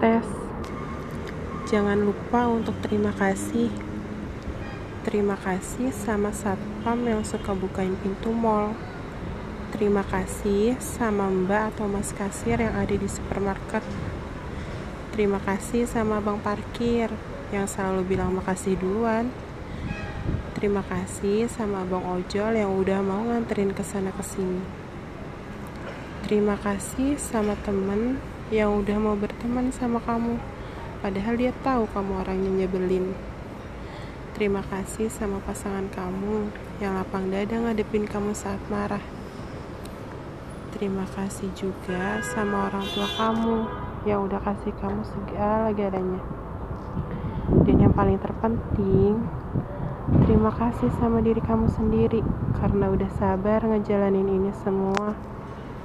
protes. Jangan lupa untuk terima kasih. Terima kasih sama satpam yang suka bukain pintu mall. Terima kasih sama mbak atau mas kasir yang ada di supermarket. Terima kasih sama bang parkir yang selalu bilang makasih duluan. Terima kasih sama bang ojol yang udah mau nganterin ke sana ke sini. Terima kasih sama temen yang udah mau berteman sama kamu, padahal dia tahu kamu orangnya nyebelin. Terima kasih sama pasangan kamu yang lapang dada ngadepin kamu saat marah. Terima kasih juga sama orang tua kamu yang udah kasih kamu segala galanya. Dan yang paling terpenting, terima kasih sama diri kamu sendiri karena udah sabar ngejalanin ini semua.